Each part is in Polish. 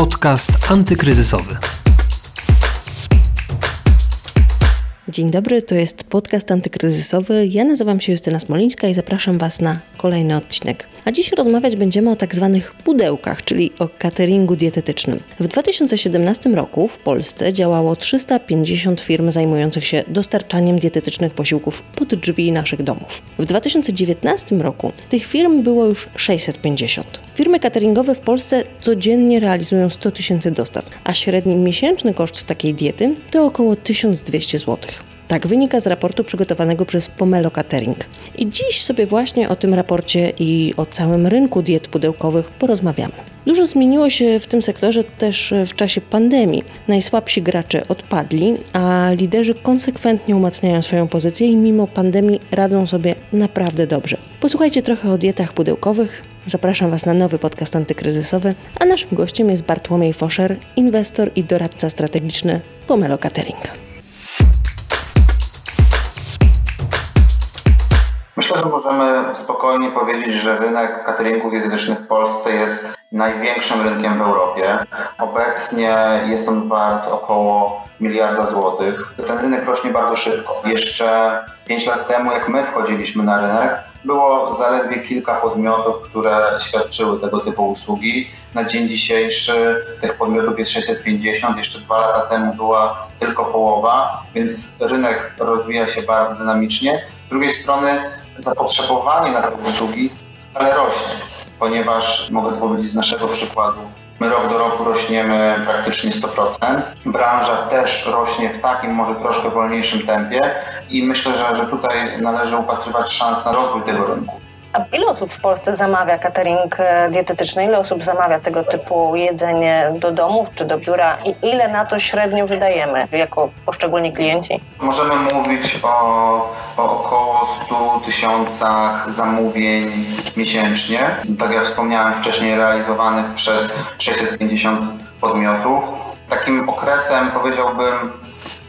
Podcast antykryzysowy. Dzień dobry, to jest podcast antykryzysowy. Ja nazywam się Justyna Smolińska i zapraszam Was na kolejny odcinek. A dziś rozmawiać będziemy o tak zwanych pudełkach, czyli o cateringu dietetycznym. W 2017 roku w Polsce działało 350 firm zajmujących się dostarczaniem dietetycznych posiłków pod drzwi naszych domów. W 2019 roku tych firm było już 650. Firmy cateringowe w Polsce codziennie realizują 100 tysięcy dostaw, a średni miesięczny koszt takiej diety to około 1200 zł. Tak wynika z raportu przygotowanego przez Pomelo Catering. I dziś sobie właśnie o tym raporcie i o całym rynku diet pudełkowych porozmawiamy. Dużo zmieniło się w tym sektorze też w czasie pandemii. Najsłabsi gracze odpadli, a liderzy konsekwentnie umacniają swoją pozycję i mimo pandemii radzą sobie naprawdę dobrze. Posłuchajcie trochę o dietach pudełkowych. Zapraszam Was na nowy podcast antykryzysowy, a naszym gościem jest Bartłomiej Foszer, inwestor i doradca strategiczny Pomelo Catering. Że możemy spokojnie powiedzieć, że rynek cateringów dietetycznych w Polsce jest największym rynkiem w Europie. Obecnie jest on wart około miliarda złotych. Ten rynek rośnie bardzo szybko. Jeszcze 5 lat temu, jak my wchodziliśmy na rynek, było zaledwie kilka podmiotów, które świadczyły tego typu usługi. Na dzień dzisiejszy tych podmiotów jest 650, jeszcze dwa lata temu była tylko połowa, więc rynek rozwija się bardzo dynamicznie. Z drugiej strony zapotrzebowanie na te usługi stale rośnie, ponieważ mogę to powiedzieć z naszego przykładu. My rok do roku rośniemy praktycznie 100%. Branża też rośnie w takim, może troszkę wolniejszym tempie i myślę, że, że tutaj należy upatrywać szans na rozwój tego rynku. A ile osób w Polsce zamawia catering e, dietetyczny? Ile osób zamawia tego typu jedzenie do domów czy do biura i ile na to średnio wydajemy jako poszczególni klienci? Możemy mówić o, o około 100 tysiącach zamówień miesięcznie. Tak jak wspomniałem wcześniej, realizowanych przez 650 podmiotów. Takim okresem powiedziałbym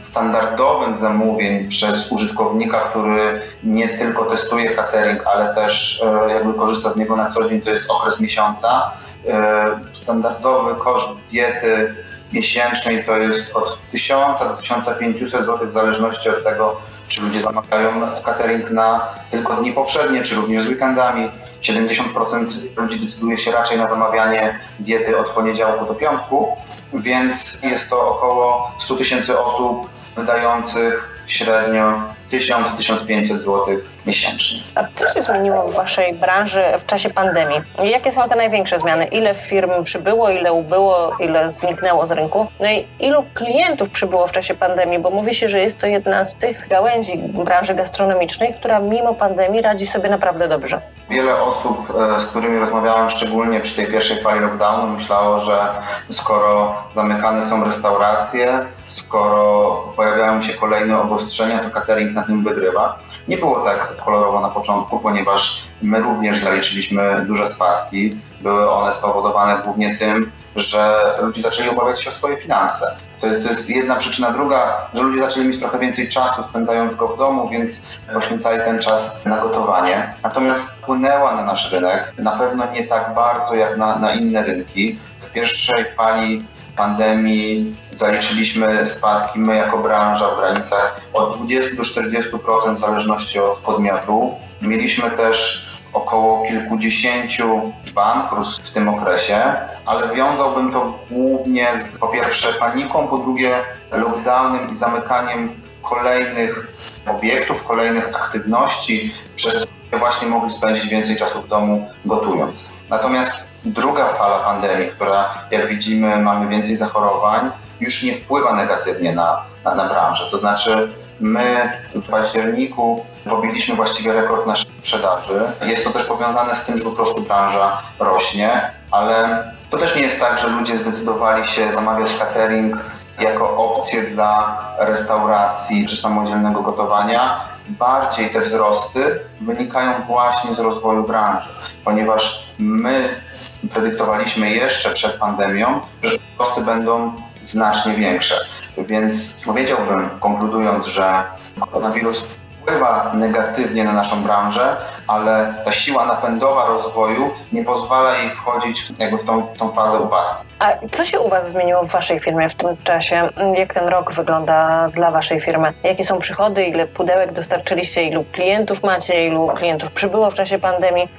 standardowym zamówień przez użytkownika, który nie tylko testuje catering, ale też e, jakby korzysta z niego na co dzień, to jest okres miesiąca. E, standardowy koszt diety miesięcznej to jest od 1000 do 1500 zł w zależności od tego, czy ludzie zamawiają catering na tylko dni powszednie, czy również z weekendami. 70% ludzi decyduje się raczej na zamawianie diety od poniedziałku do piątku, więc jest to około 100 tysięcy osób wydających średnio 1000-1500 zł miesięcznie. A co się zmieniło w Waszej branży w czasie pandemii? Jakie są te największe zmiany? Ile firm przybyło, ile ubyło, ile zniknęło z rynku? No i ilu klientów przybyło w czasie pandemii? Bo mówi się, że jest to jedna z tych gałęzi branży gastronomicznej, która mimo pandemii radzi sobie naprawdę dobrze. Wiele osób, e, z którymi rozmawiałem, szczególnie przy tej pierwszej fali lockdownu, myślało, że skoro zamykane są restauracje, skoro pojawiają się kolejne obostrzenia, to catering na tym wygrywa. Nie było tak kolorowo na początku, ponieważ my również zaliczyliśmy duże spadki. Były one spowodowane głównie tym, że ludzie zaczęli obawiać się o swoje finanse. To jest, to jest, jedna przyczyna. Druga, że ludzie zaczęli mieć trochę więcej czasu spędzając go w domu, więc poświęcali ten czas na gotowanie. Natomiast wpłynęła na nasz rynek, na pewno nie tak bardzo jak na, na inne rynki. W pierwszej fali pandemii zaliczyliśmy spadki my jako branża w granicach od 20 do 40% w zależności od podmiotu. Mieliśmy też około kilkudziesięciu bankructw w tym okresie, ale wiązałbym to głównie z po pierwsze paniką, po drugie lockdownem i zamykaniem kolejnych obiektów, kolejnych aktywności, przez które właśnie mogli spędzić więcej czasu w domu gotując. Natomiast druga fala pandemii, która jak widzimy mamy więcej zachorowań, już nie wpływa negatywnie na, na, na branżę. To znaczy my w październiku pobiliśmy właściwie rekord naszej sprzedaży. Jest to też powiązane z tym, że po prostu branża rośnie, ale to też nie jest tak, że ludzie zdecydowali się zamawiać catering jako opcję dla restauracji czy samodzielnego gotowania. Bardziej te wzrosty wynikają właśnie z rozwoju branży, ponieważ my predyktowaliśmy jeszcze przed pandemią, że koszty będą znacznie większe. Więc powiedziałbym, konkludując, że koronawirus wpływa negatywnie na naszą branżę, ale ta siła napędowa rozwoju nie pozwala jej wchodzić w, jakby w tą, tą fazę upadku. A co się u Was zmieniło w Waszej firmie w tym czasie? Jak ten rok wygląda dla Waszej firmy? Jakie są przychody? Ile pudełek dostarczyliście? Ilu klientów macie? Ilu klientów przybyło w czasie pandemii?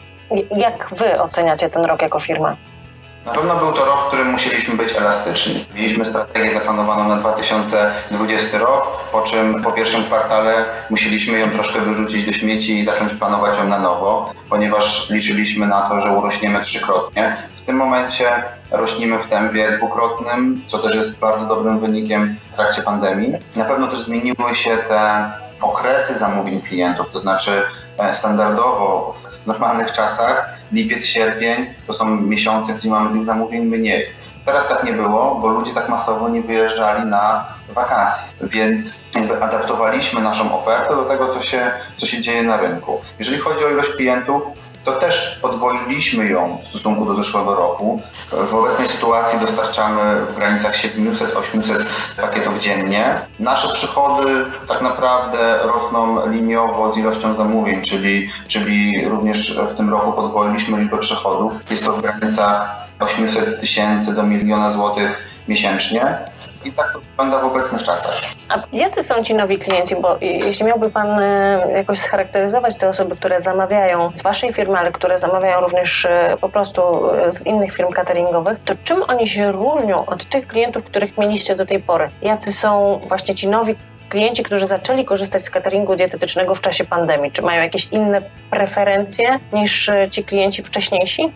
Jak Wy oceniacie ten rok jako firma? Na pewno był to rok, w którym musieliśmy być elastyczni. Mieliśmy strategię zaplanowaną na 2020 rok, po czym po pierwszym kwartale musieliśmy ją troszkę wyrzucić do śmieci i zacząć planować ją na nowo, ponieważ liczyliśmy na to, że urośniemy trzykrotnie. W tym momencie rośnimy w tempie dwukrotnym, co też jest bardzo dobrym wynikiem w trakcie pandemii. Na pewno też zmieniły się te okresy zamówień klientów, to znaczy standardowo w normalnych czasach lipiec, sierpień to są miesiące, gdzie mamy tych zamówień mniej. Teraz tak nie było, bo ludzie tak masowo nie wyjeżdżali na wakacje, więc jakby adaptowaliśmy naszą ofertę do tego, co się, co się dzieje na rynku. Jeżeli chodzi o ilość klientów, to też podwoiliśmy ją w stosunku do zeszłego roku. W obecnej sytuacji dostarczamy w granicach 700-800 pakietów dziennie. Nasze przychody tak naprawdę rosną liniowo z ilością zamówień, czyli, czyli również w tym roku podwoiliśmy liczbę przychodów. Jest to w granicach 800 tysięcy do miliona złotych miesięcznie. I tak to wygląda w obecnych czasach. A jacy są ci nowi klienci? Bo jeśli miałby Pan e, jakoś scharakteryzować te osoby, które zamawiają z Waszej firmy, ale które zamawiają również e, po prostu e, z innych firm cateringowych, to czym oni się różnią od tych klientów, których mieliście do tej pory? Jacy są właśnie ci nowi klienci, którzy zaczęli korzystać z cateringu dietetycznego w czasie pandemii? Czy mają jakieś inne preferencje niż ci klienci wcześniejsi?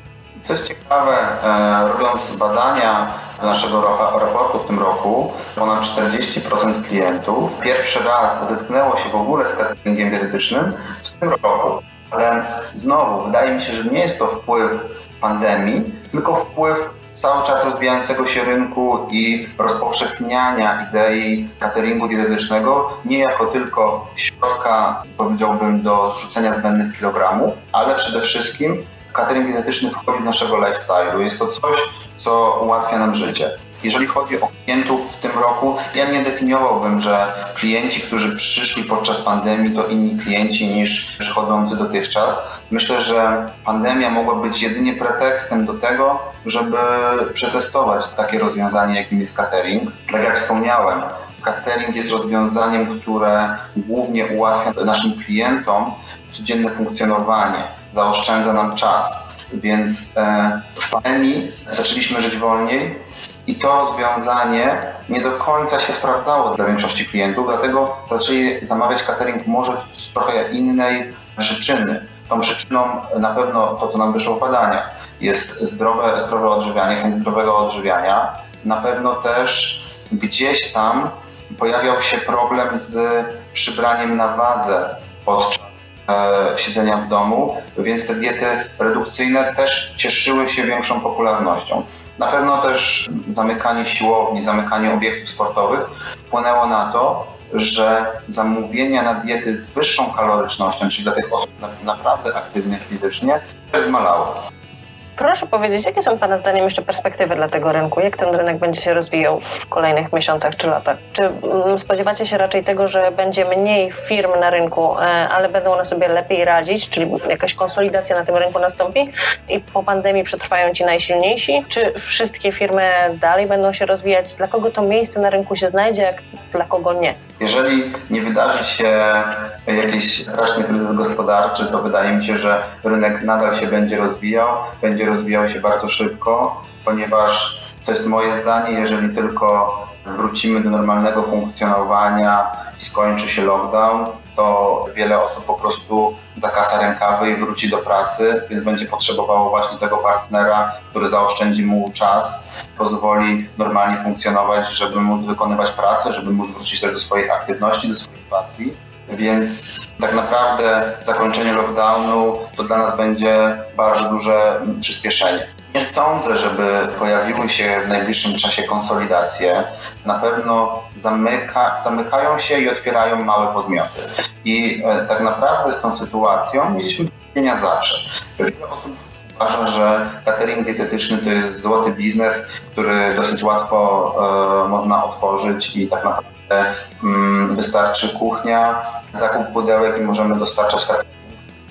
Co jest ciekawe, e, robiąc badania naszego raportu w tym roku, ponad 40% klientów pierwszy raz zetknęło się w ogóle z cateringiem dietetycznym w tym roku. Ale znowu, wydaje mi się, że nie jest to wpływ pandemii, tylko wpływ cały czas rozwijającego się rynku i rozpowszechniania idei cateringu dietetycznego nie jako tylko środka, powiedziałbym, do zrzucenia zbędnych kilogramów, ale przede wszystkim catering dietetyczny wchodzi do naszego lifestyle'u. Jest to coś, co ułatwia nam życie. Jeżeli chodzi o klientów w tym roku, ja nie definiowałbym, że klienci, którzy przyszli podczas pandemii, to inni klienci niż przychodzący dotychczas. Myślę, że pandemia mogła być jedynie pretekstem do tego, żeby przetestować takie rozwiązanie, jakim jest catering. Tak jak wspomniałem, catering jest rozwiązaniem, które głównie ułatwia naszym klientom codzienne funkcjonowanie, zaoszczędza nam czas. Więc e, w pandemii zaczęliśmy żyć wolniej i to rozwiązanie nie do końca się sprawdzało dla większości klientów, dlatego zaczęli zamawiać catering może z trochę innej przyczyny. Tą przyczyną na pewno to, co nam wyszło w badaniach, jest zdrowe, zdrowe odżywianie, chęć zdrowego odżywiania. Na pewno też gdzieś tam pojawiał się problem z przybraniem na wadze podczas siedzenia w domu, więc te diety redukcyjne też cieszyły się większą popularnością. Na pewno też zamykanie siłowni, zamykanie obiektów sportowych wpłynęło na to, że zamówienia na diety z wyższą kalorycznością, czyli dla tych osób naprawdę aktywnych fizycznie, też zmalały. Proszę powiedzieć, jakie są Pana zdaniem jeszcze perspektywy dla tego rynku? Jak ten rynek będzie się rozwijał w kolejnych miesiącach czy latach? Czy mm, spodziewacie się raczej tego, że będzie mniej firm na rynku, e, ale będą one sobie lepiej radzić, czyli jakaś konsolidacja na tym rynku nastąpi i po pandemii przetrwają ci najsilniejsi? Czy wszystkie firmy dalej będą się rozwijać? Dla kogo to miejsce na rynku się znajdzie, jak dla kogo nie? Jeżeli nie wydarzy się jakiś straszny kryzys gospodarczy, to wydaje mi się, że rynek nadal się będzie rozwijał, będzie rozwijał się bardzo szybko, ponieważ to jest moje zdanie, jeżeli tylko wrócimy do normalnego funkcjonowania i skończy się lockdown, to wiele osób po prostu zakasa rękawy i wróci do pracy, więc będzie potrzebowało właśnie tego partnera, który zaoszczędzi mu czas, pozwoli normalnie funkcjonować, żeby móc wykonywać pracę, żeby móc wrócić też do swoich aktywności, do swoich pasji. Więc tak naprawdę zakończenie lockdownu to dla nas będzie bardzo duże przyspieszenie. Nie sądzę, żeby pojawiły się w najbliższym czasie konsolidacje. Na pewno zamyka, zamykają się i otwierają małe podmioty. I e, tak naprawdę z tą sytuacją mieliśmy do czynienia zawsze. Wiele osób uważa, że catering dietetyczny to jest złoty biznes, który dosyć łatwo e, można otworzyć i tak naprawdę wystarczy kuchnia, zakup pudełek i możemy dostarczać.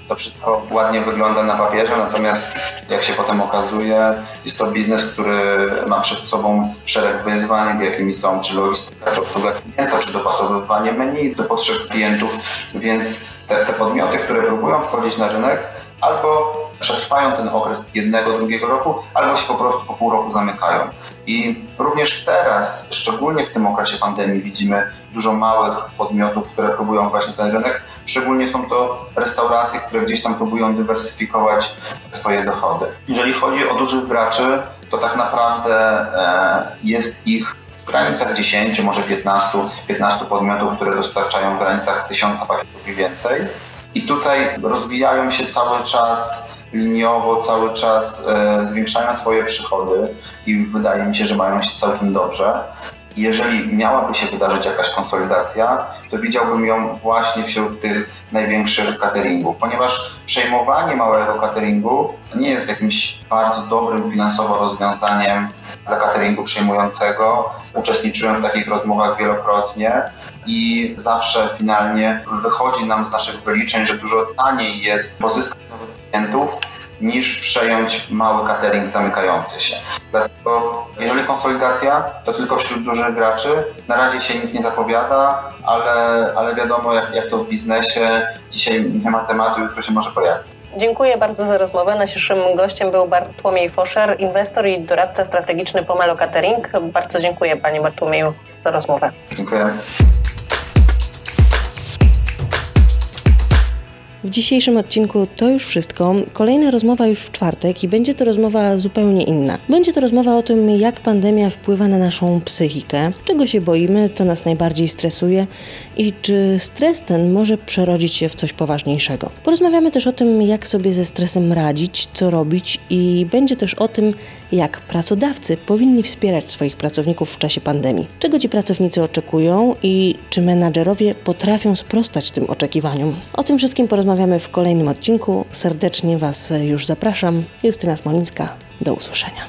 To wszystko ładnie wygląda na papierze, natomiast jak się potem okazuje, jest to biznes, który ma przed sobą szereg wyzwań, jakimi są czy logistyka, czy obsługa klienta, czy dopasowywanie menu do potrzeb klientów, więc te, te podmioty, które próbują wchodzić na rynek, albo przetrwają ten okres jednego, drugiego roku, albo się po prostu po pół roku zamykają. I również teraz, szczególnie w tym okresie pandemii, widzimy dużo małych podmiotów, które próbują właśnie ten rynek. Szczególnie są to restauracje, które gdzieś tam próbują dywersyfikować swoje dochody. Jeżeli chodzi o dużych graczy, to tak naprawdę e, jest ich w granicach 10, może 15, 15 podmiotów, które dostarczają w granicach 1000 pakietów i więcej. I tutaj rozwijają się cały czas liniowo, cały czas e, zwiększają swoje przychody i wydaje mi się, że mają się całkiem dobrze. Jeżeli miałaby się wydarzyć jakaś konsolidacja, to widziałbym ją właśnie wśród tych największych cateringów, ponieważ przejmowanie małego cateringu nie jest jakimś bardzo dobrym finansowo rozwiązaniem dla cateringu przejmującego. Uczestniczyłem w takich rozmowach wielokrotnie i zawsze finalnie wychodzi nam z naszych wyliczeń, że dużo taniej jest pozyskać klientów niż przejąć mały catering zamykający się. Dlatego jeżeli konsolidacja, to tylko wśród dużych graczy. Na razie się nic nie zapowiada, ale, ale wiadomo jak, jak to w biznesie. Dzisiaj nie ma tematu, jutro się może pojawić. Dziękuję bardzo za rozmowę. Naszym gościem był Bartłomiej Foszer, inwestor i doradca strategiczny Pomelo Catering. Bardzo dziękuję Panie Bartłomieju za rozmowę. Dziękuję. W dzisiejszym odcinku to już wszystko. Kolejna rozmowa już w czwartek i będzie to rozmowa zupełnie inna. Będzie to rozmowa o tym, jak pandemia wpływa na naszą psychikę, czego się boimy, co nas najbardziej stresuje i czy stres ten może przerodzić się w coś poważniejszego. Porozmawiamy też o tym, jak sobie ze stresem radzić, co robić i będzie też o tym, jak pracodawcy powinni wspierać swoich pracowników w czasie pandemii. Czego ci pracownicy oczekują i czy menadżerowie potrafią sprostać tym oczekiwaniom. O tym wszystkim porozmawiamy w kolejnym odcinku. Serdecznie Was już zapraszam. Justyna Smolińska. Do usłyszenia.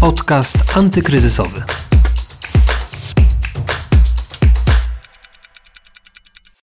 Podcast antykryzysowy.